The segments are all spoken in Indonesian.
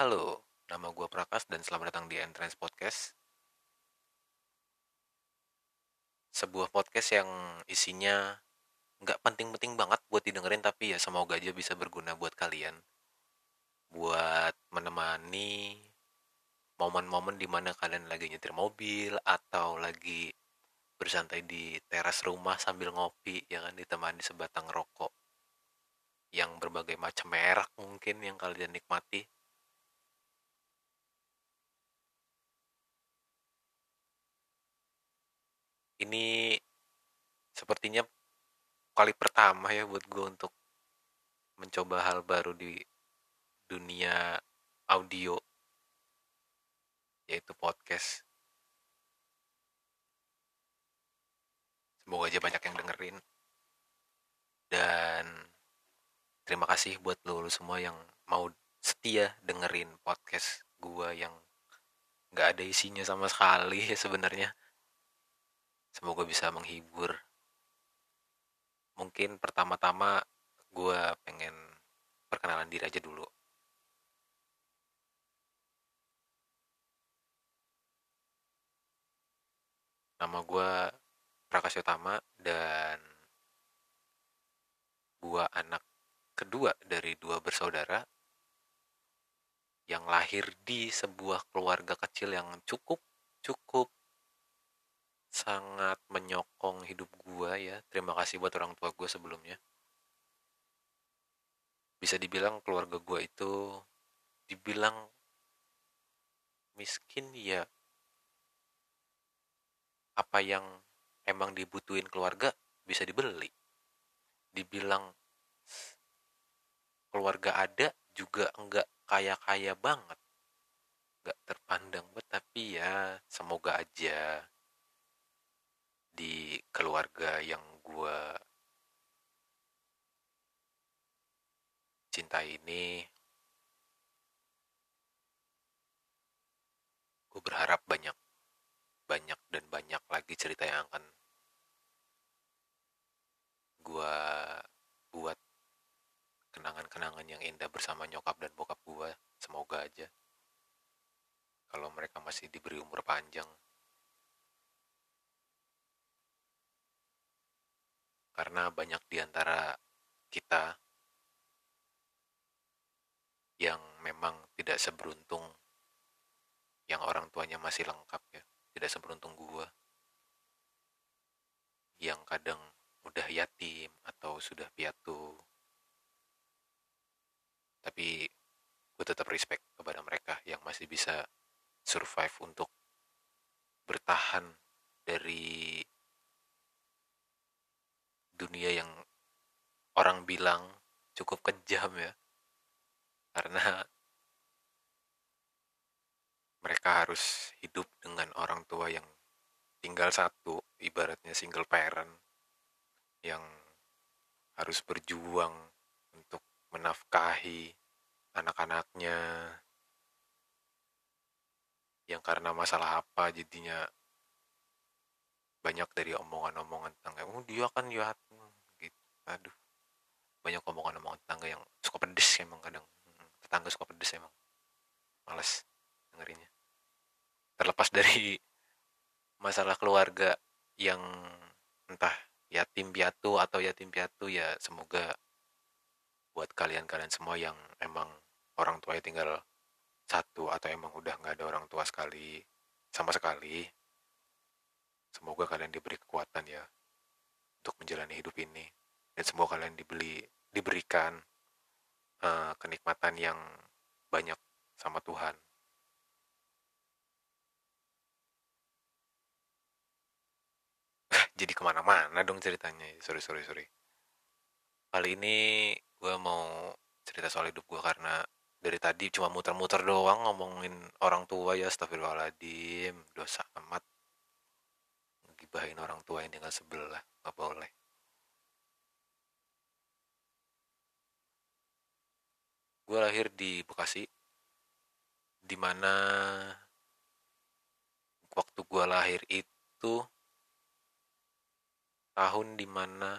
Halo, nama gue Prakas dan selamat datang di Entrance Podcast. Sebuah podcast yang isinya nggak penting-penting banget buat didengerin tapi ya semoga aja bisa berguna buat kalian. Buat menemani momen-momen di mana kalian lagi nyetir mobil atau lagi bersantai di teras rumah sambil ngopi ya kan ditemani sebatang rokok yang berbagai macam merek mungkin yang kalian nikmati ini sepertinya kali pertama ya buat gue untuk mencoba hal baru di dunia audio yaitu podcast. Semoga aja banyak yang dengerin. Dan terima kasih buat lo, semua yang mau setia dengerin podcast gue yang nggak ada isinya sama sekali sebenarnya Semoga bisa menghibur. Mungkin pertama-tama gue pengen perkenalan diri aja dulu. Nama gue Prakasya Utama dan gue anak kedua dari dua bersaudara yang lahir di sebuah keluarga kecil yang cukup cukup sangat menyokong hidup gue ya. Terima kasih buat orang tua gue sebelumnya. Bisa dibilang keluarga gue itu dibilang miskin ya apa yang emang dibutuhin keluarga bisa dibeli. Dibilang keluarga ada juga enggak kaya-kaya banget. Enggak terpandang tapi ya semoga aja di keluarga yang gue cinta ini gue berharap banyak banyak dan banyak lagi cerita yang akan gue buat kenangan-kenangan yang indah bersama nyokap dan bokap gue semoga aja kalau mereka masih diberi umur panjang karena banyak di antara kita yang memang tidak seberuntung yang orang tuanya masih lengkap ya tidak seberuntung gua. Yang kadang udah yatim atau sudah piatu. Tapi gue tetap respect kepada mereka yang masih bisa survive untuk bertahan dari dunia yang orang bilang cukup kejam ya. Karena mereka harus hidup dengan orang tua yang tinggal satu ibaratnya single parent yang harus berjuang untuk menafkahi anak-anaknya. Yang karena masalah apa jadinya banyak dari omongan-omongan tentang oh dia kan ya gitu. Aduh. Banyak omongan-omongan tetangga yang suka pedes emang kadang. Hmm, tetangga suka pedes emang. Males dengerinnya. Terlepas dari masalah keluarga yang entah yatim piatu atau yatim piatu ya semoga buat kalian-kalian semua yang emang orang tuanya tinggal satu atau emang udah nggak ada orang tua sekali sama sekali Semoga kalian diberi kekuatan ya untuk menjalani hidup ini dan semoga kalian dibeli diberikan uh, kenikmatan yang banyak sama Tuhan. Jadi ke mana-mana dong ceritanya. Sorry, sorry, sorry. Kali ini gue mau cerita soal hidup gue karena dari tadi cuma muter-muter doang ngomongin orang tua ya astagfirullahaladzim dosa amat gibahin orang tua yang tinggal sebelah nggak boleh. Gue lahir di Bekasi di mana waktu gue lahir itu tahun di mana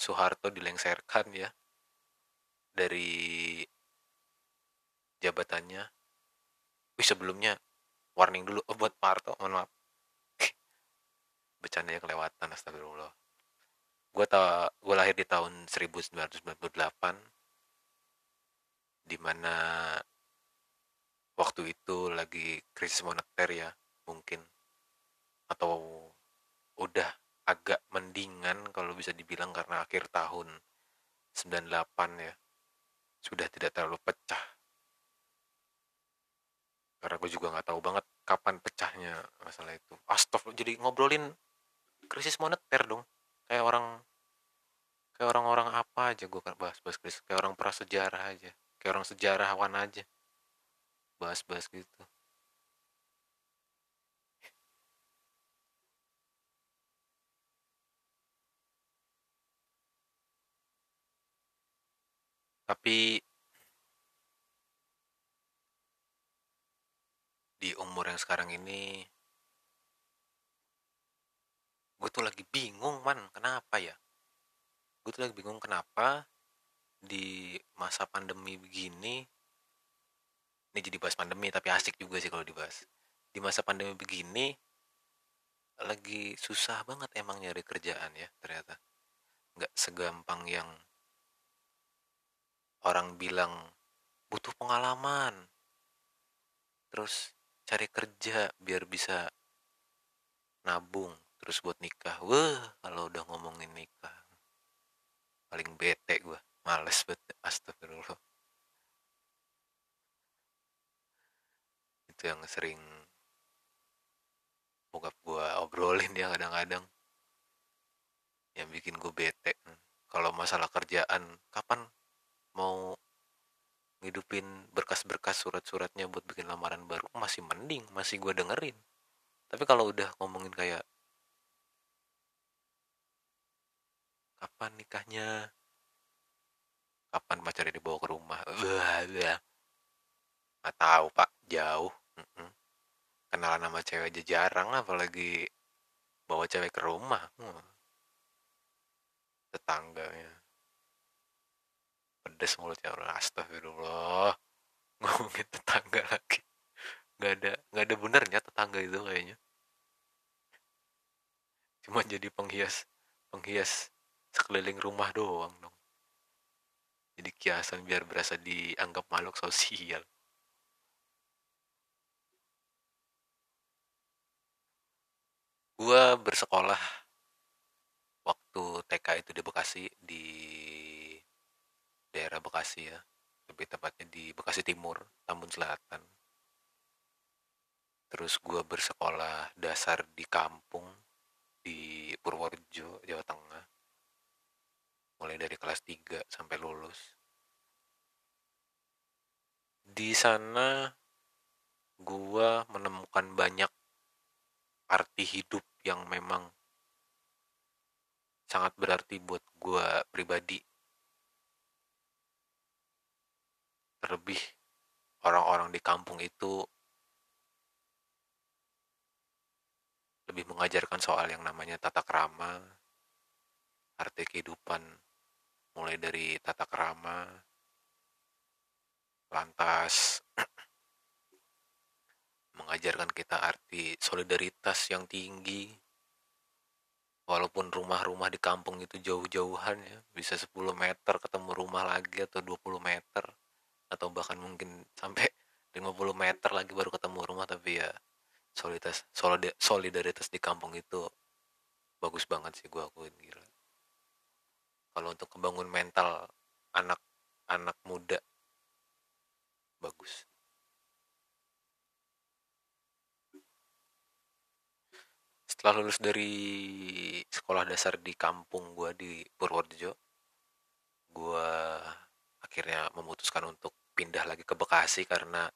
Soeharto dilengserkan ya dari jabatannya. Wih sebelumnya warning dulu oh, buat Pak Harto mohon maaf bercandanya kelewatan astagfirullah. Gue ta gue lahir di tahun 1998 di mana waktu itu lagi krisis moneter ya mungkin. Atau udah agak mendingan kalau bisa dibilang karena akhir tahun 98 ya sudah tidak terlalu pecah. Karena gue juga nggak tahu banget kapan pecahnya masalah itu. Astagfirullah jadi ngobrolin krisis moneter dong. Kayak orang kayak orang-orang apa aja gue kan bahas-bahas krisis. Kayak orang prasejarah aja. Kayak orang sejarawan aja. Bahas-bahas gitu. Tapi di umur yang sekarang ini gue tuh lagi bingung man. Kenapa ya? Gue tuh lagi bingung kenapa di masa pandemi begini ini jadi bahas pandemi tapi asik juga sih kalau dibahas. Di masa pandemi begini lagi susah banget emang nyari kerjaan ya ternyata. Nggak segampang yang orang bilang butuh pengalaman. Terus cari kerja biar bisa nabung terus buat nikah. Wah kalau udah ngomongin nikah. Paling bete gue males banget astagfirullah. Itu yang sering bokap gue obrolin ya kadang-kadang. Yang bikin gue bete. Kalau masalah kerjaan kapan mau ngidupin berkas-berkas surat-suratnya buat bikin lamaran baru? Masih mending masih gue dengerin. Tapi kalau udah ngomongin kayak kapan nikahnya? Kapan pacarnya dibawa ke rumah? Wah nggak tahu pak. Jauh. Mm-mm. kenalan sama cewek aja jarang apalagi bawa cewek ke rumah. Hmm. tetangganya. Pedes mulutnya. Orang astagfirullah. Ngomongin tetangga lagi. Nggak ada nggak ada benernya tetangga itu kayaknya. Cuma jadi penghias penghias sekeliling rumah doang dong. Jadi kiasan biar berasa dianggap makhluk sosial. Gua bersekolah waktu TK itu di Bekasi di daerah Bekasi ya. Lebih tepatnya di Bekasi Timur Tambun Selatan. Terus gua bersekolah dasar di kampung di Purworejo Jawa Tengah mulai dari kelas 3 sampai lulus di sana gua menemukan banyak arti hidup yang memang sangat berarti buat gue pribadi. Terlebih orang-orang di kampung itu lebih mengajarkan soal yang namanya tata krama, arti kehidupan mulai dari tata krama, lantas mengajarkan kita arti solidaritas yang tinggi. Walaupun rumah-rumah di kampung itu jauh-jauhan ya bisa 10 meter ketemu rumah lagi atau 20 meter atau bahkan mungkin sampai 50 meter lagi baru ketemu rumah tapi ya solidaritas solidaritas di kampung itu bagus banget sih gue akuin gila kalau untuk membangun mental anak anak muda. Bagus. Setelah lulus dari sekolah dasar di kampung gue di Purworejo gue akhirnya memutuskan untuk pindah lagi ke Bekasi karena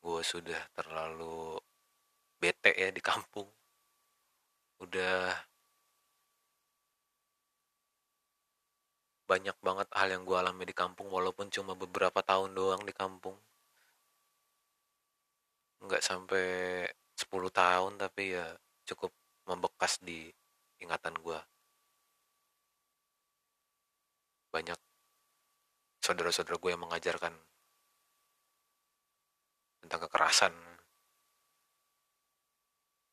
gue sudah terlalu bete ya di kampung. Udah banyak banget hal yang gue alami di kampung walaupun cuma beberapa tahun doang di kampung. Nggak sampai 10 tahun tapi ya cukup membekas di ingatan gue banyak saudara-saudara gue yang mengajarkan tentang kekerasan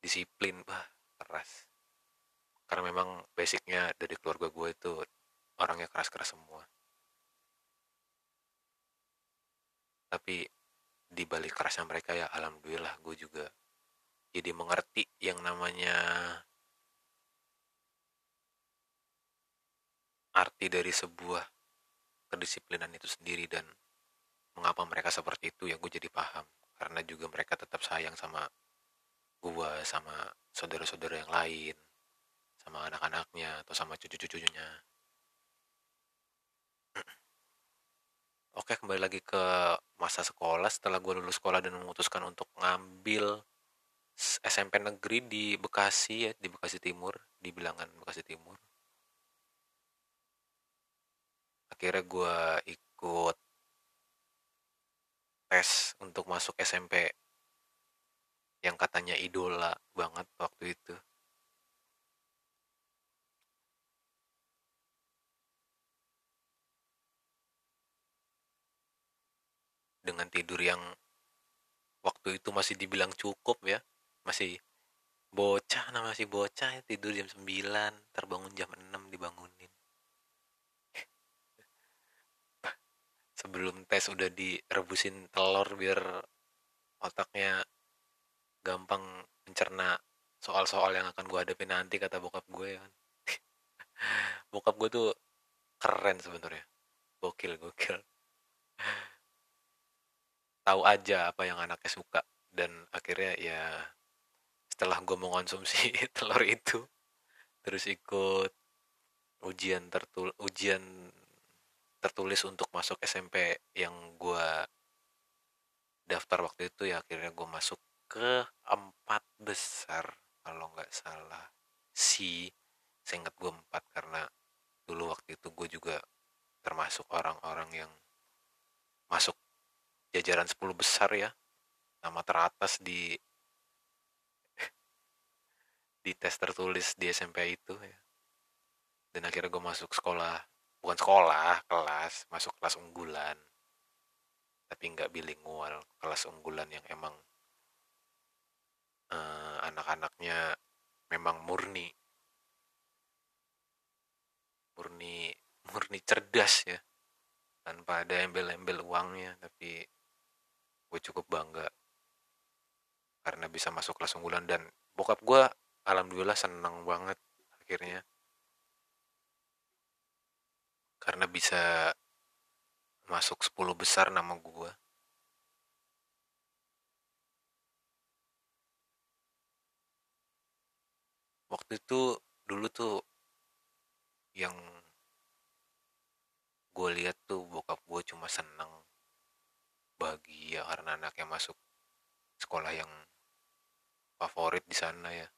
disiplin bah keras. Karena memang basicnya dari keluarga gue itu orangnya keras-keras semua. Tapi di balik kerasnya mereka ya alhamdulillah gue juga jadi mengerti yang namanya arti dari sebuah kedisiplinan itu sendiri dan mengapa mereka seperti itu ya gue jadi paham. Karena juga mereka tetap sayang sama gue sama saudara-saudara yang lain sama anak-anaknya atau sama cucu-cucunya Oke, kembali lagi ke masa sekolah. Setelah gue lulus sekolah dan memutuskan untuk ngambil SMP negeri di Bekasi ya, di Bekasi Timur, di bilangan Bekasi Timur. Akhirnya gue ikut tes untuk masuk SMP yang katanya idola banget waktu itu. Dengan tidur yang waktu itu masih dibilang cukup ya. Masih bocah nah masih bocah ya, tidur jam 9 terbangun jam 6 dibangunin. Sebelum tes udah direbusin telur biar otaknya gampang mencerna soal-soal yang akan gue hadapi nanti kata bokap gue ya kan. Bokap gue tuh keren sebenarnya. Gokil gokil tahu aja apa yang anaknya suka. Dan akhirnya ya setelah gue mengonsumsi telur itu terus ikut ujian tertul ujian tertulis untuk masuk SMP yang gue daftar waktu itu ya akhirnya gue masuk ke empat besar kalau nggak salah. Si seingat gue empat karena dulu waktu itu gue juga termasuk orang-orang yang masuk jajaran 10 besar ya nama teratas di di tes tertulis di SMP itu ya. Dan akhirnya gue masuk sekolah bukan sekolah kelas masuk kelas unggulan. Tapi nggak bilingual kelas unggulan yang emang uh, anak-anaknya memang murni. Murni murni cerdas ya. Tanpa ada embel-embel uangnya tapi gue cukup bangga karena bisa masuk kelas unggulan dan bokap gue alhamdulillah seneng banget akhirnya. Karena bisa masuk 10 besar nama gue waktu itu dulu tuh yang gue lihat tuh bokap gue cuma seneng bahagia karena anaknya masuk sekolah yang favorit di sana ya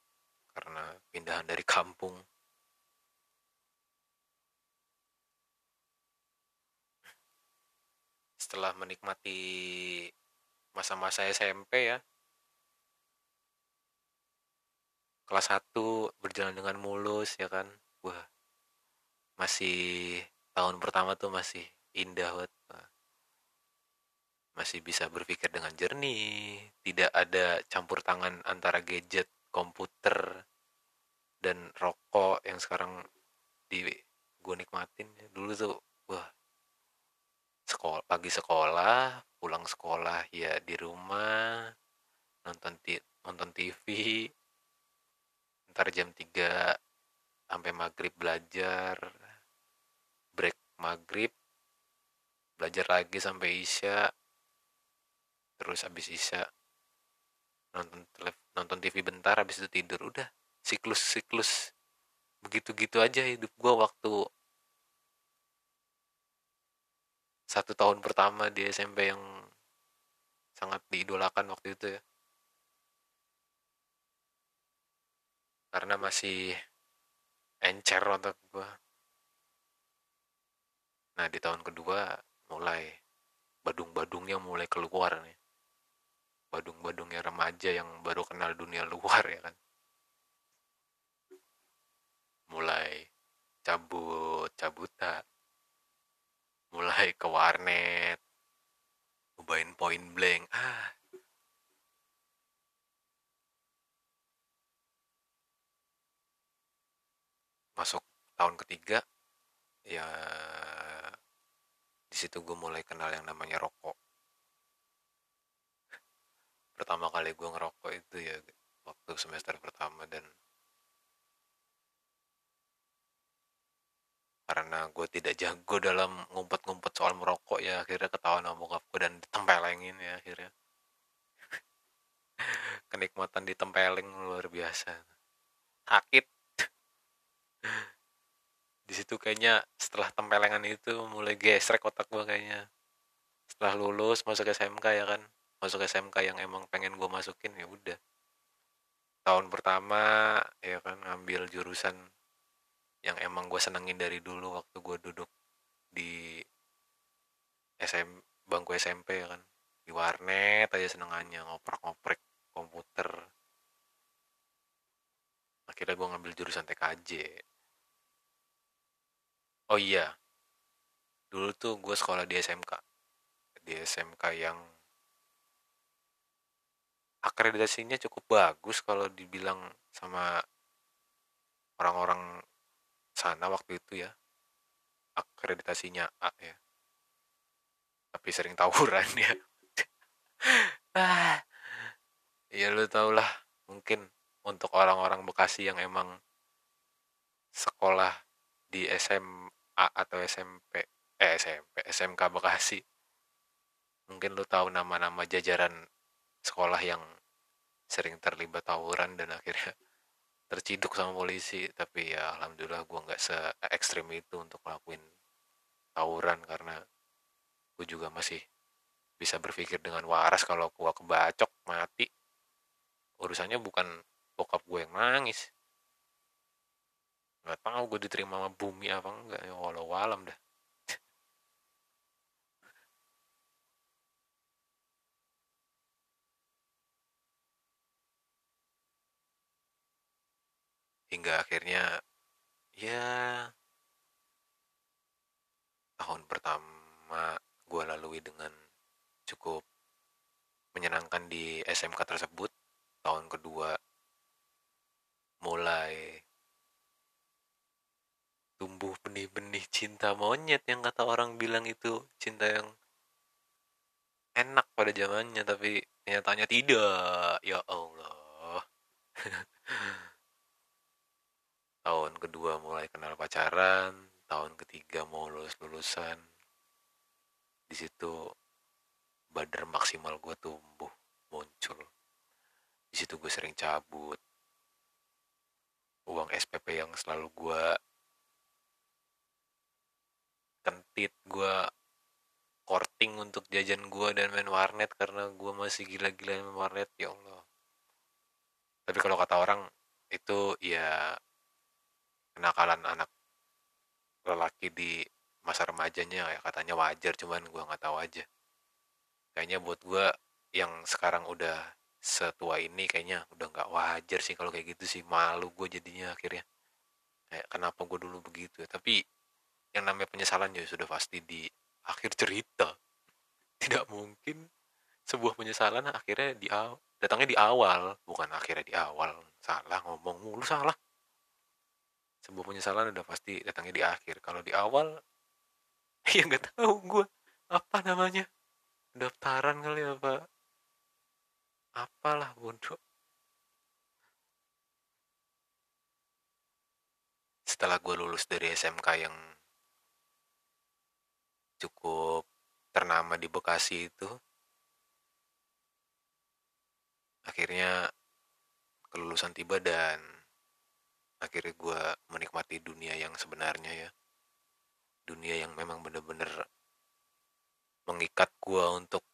karena pindahan dari kampung. Setelah menikmati masa-masa SMP ya kelas 1 berjalan dengan mulus ya kan. Wah masih tahun pertama tuh masih indah banget masih bisa berpikir dengan jernih, tidak ada campur tangan antara gadget, komputer, dan rokok yang sekarang di gue nikmatin. Dulu tuh, wah, sekolah pagi sekolah, pulang sekolah ya di rumah, nonton nonton TV, ntar jam 3 sampai maghrib belajar, break maghrib, belajar lagi sampai isya, terus habis isya nonton nonton TV bentar habis itu tidur udah siklus siklus begitu gitu aja hidup gue waktu satu tahun pertama di SMP yang sangat diidolakan waktu itu ya. Karena masih encer otak gue nah di tahun kedua mulai badung-badungnya mulai keluar nih badung-badungnya remaja yang baru kenal dunia luar ya kan? Mulai cabut cabuta mulai ke warnet. Ubahin point blank. Ah. Masuk tahun ketiga ya di situ gue mulai kenal yang namanya rokok. Kali gue ngerokok itu ya waktu semester pertama dan karena gue tidak jago dalam ngumpet-ngumpet soal merokok ya akhirnya ketahuan sama bokap gue dan ditempelengin ya akhirnya. Kenikmatan ditempeleng luar biasa. Sakit. Di situ kayaknya setelah tempelengan itu mulai gesrek otak gue kayaknya. Setelah lulus masuk SMK ya kan masuk SMK yang emang pengen gue masukin ya udah. Tahun pertama ya kan ngambil jurusan yang emang gue senengin dari dulu waktu gue duduk di SM bangku SMP ya kan. Di warnet aja senengannya ngoprek-ngoprek komputer. Akhirnya gue ngambil jurusan TKJ oh iya. Dulu tuh gue sekolah di SMK di SMK yang akreditasinya cukup bagus kalau dibilang sama orang-orang sana waktu itu ya. Akreditasinya A ya. Tapi sering tawuran ya. Ah ya lu tau lah mungkin untuk orang-orang Bekasi yang emang sekolah di SMA atau SMP eh SMP SMK Bekasi mungkin lu tahu nama-nama jajaran sekolah yang sering terlibat tawuran dan akhirnya terciduk sama polisi. Tapi ya alhamdulillah gue nggak se ekstrim itu untuk ngelakuin tawuran karena gue juga masih bisa berpikir dengan waras kalau gue kebacok mati. Urusannya bukan bokap gue yang nangis. Nggak tahu gue diterima sama bumi apa enggak ya walau alam dah hingga akhirnya ya tahun pertama gue lalui dengan cukup menyenangkan di SMK tersebut. Tahun kedua mulai tumbuh benih-benih cinta monyet yang kata orang bilang itu cinta yang enak pada zamannya tapi nyatanya tidak. Ya Allah tahun kedua mulai kenal pacaran tahun ketiga mau lulus lulusan di situ bader maksimal gue tumbuh muncul. Di situ gue sering cabut. Uang SPP yang selalu gue kentit gue korting untuk jajan gue dan main warnet karena gue masih gila-gila main warnet ya Allah. Tapi kalau kata orang itu ya kenakalan anak lelaki di masa remajanya ya katanya wajar cuman gue nggak tahu aja. Kayaknya buat gue yang sekarang udah setua ini kayaknya udah nggak wajar sih kalau kayak gitu sih. Malu gue jadinya akhirnya. Kayak kenapa gue dulu begitu ya? Tapi yang namanya penyesalan ya sudah pasti di akhir cerita. Tidak mungkin sebuah penyesalan akhirnya di datangnya di awal bukan akhirnya di awal. Salah ngomong mulu salah sebuah penyesalan udah pasti datangnya di akhir. Kalau di awal ya nggak tahu gue apa namanya? Daftaran kali apa apalah bodoh. Setelah gue lulus dari SMK yang cukup ternama di Bekasi itu akhirnya kelulusan tiba dan akhirnya gue menikmati dunia yang sebenarnya ya. Dunia yang memang bener-bener mengikat gue untuk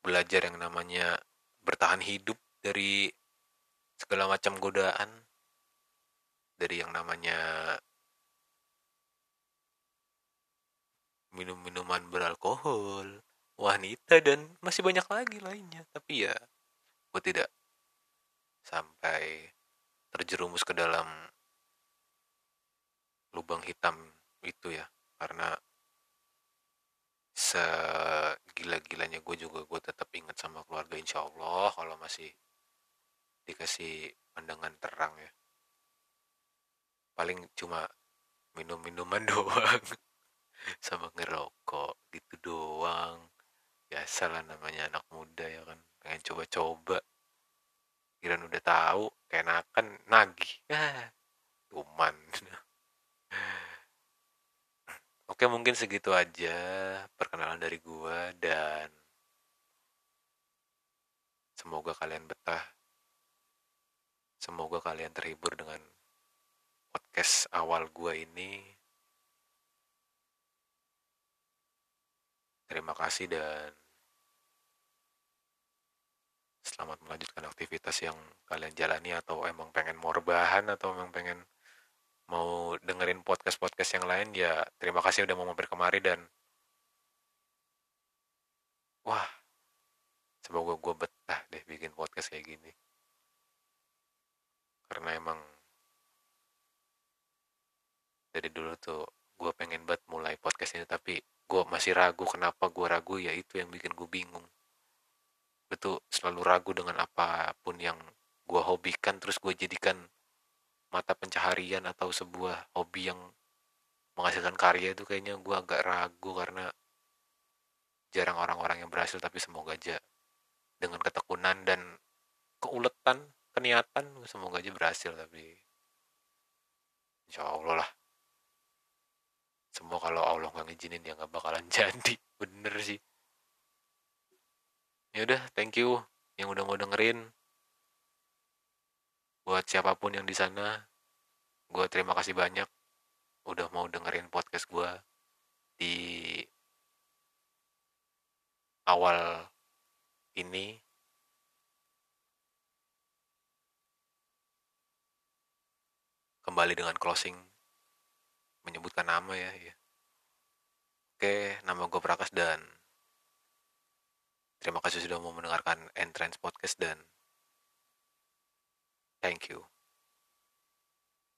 belajar yang namanya bertahan hidup dari segala macam godaan. Dari yang namanya minum-minuman beralkohol wanita dan masih banyak lagi lainnya. Tapi ya gue tidak sampai terjerumus ke dalam lubang hitam itu ya karena segila-gilanya gue juga gue tetap ingat sama keluarga insya Allah kalau masih dikasih pandangan terang ya. Paling cuma minum minuman doang sama ngerokok gitu doang. Biasalah namanya anak muda ya kan pengen coba-coba kira udah tahu kenakan nagih. Ah cuman. Oke mungkin segitu aja perkenalan dari gua dan semoga kalian betah. Semoga kalian terhibur dengan podcast awal gua ini. Terima kasih dan selamat melanjutkan aktivitas yang kalian jalani atau emang pengen mau rebahan atau emang pengen mau dengerin podcast-podcast yang lain ya terima kasih udah mau mampir kemari dan wah semoga gue betah deh bikin podcast kayak gini. Karena emang dari dulu tuh gue pengen banget mulai podcast ini tapi gue masih ragu kenapa gue ragu ya itu yang bikin gue bingung gue tuh selalu ragu dengan apa pun yang gue hobikan terus gue jadikan mata pencaharian atau sebuah hobi yang menghasilkan karya itu kayaknya gue agak ragu karena jarang orang-orang yang berhasil tapi semoga aja dengan ketekunan dan keuletan keniatan semoga aja berhasil tapi insya Allah lah. Semua kalau Allah nggak ngizinin ya nggak bakalan jadi. Bener sih ya udah thank you yang udah mau dengerin buat siapa pun yang di sana gue terima kasih banyak udah mau dengerin podcast gue di awal ini kembali dengan closing menyebutkan nama ya, ya. oke nama gue Prakas dan terima kasih sudah mau mendengarkan Entrance Podcast dan Thank you.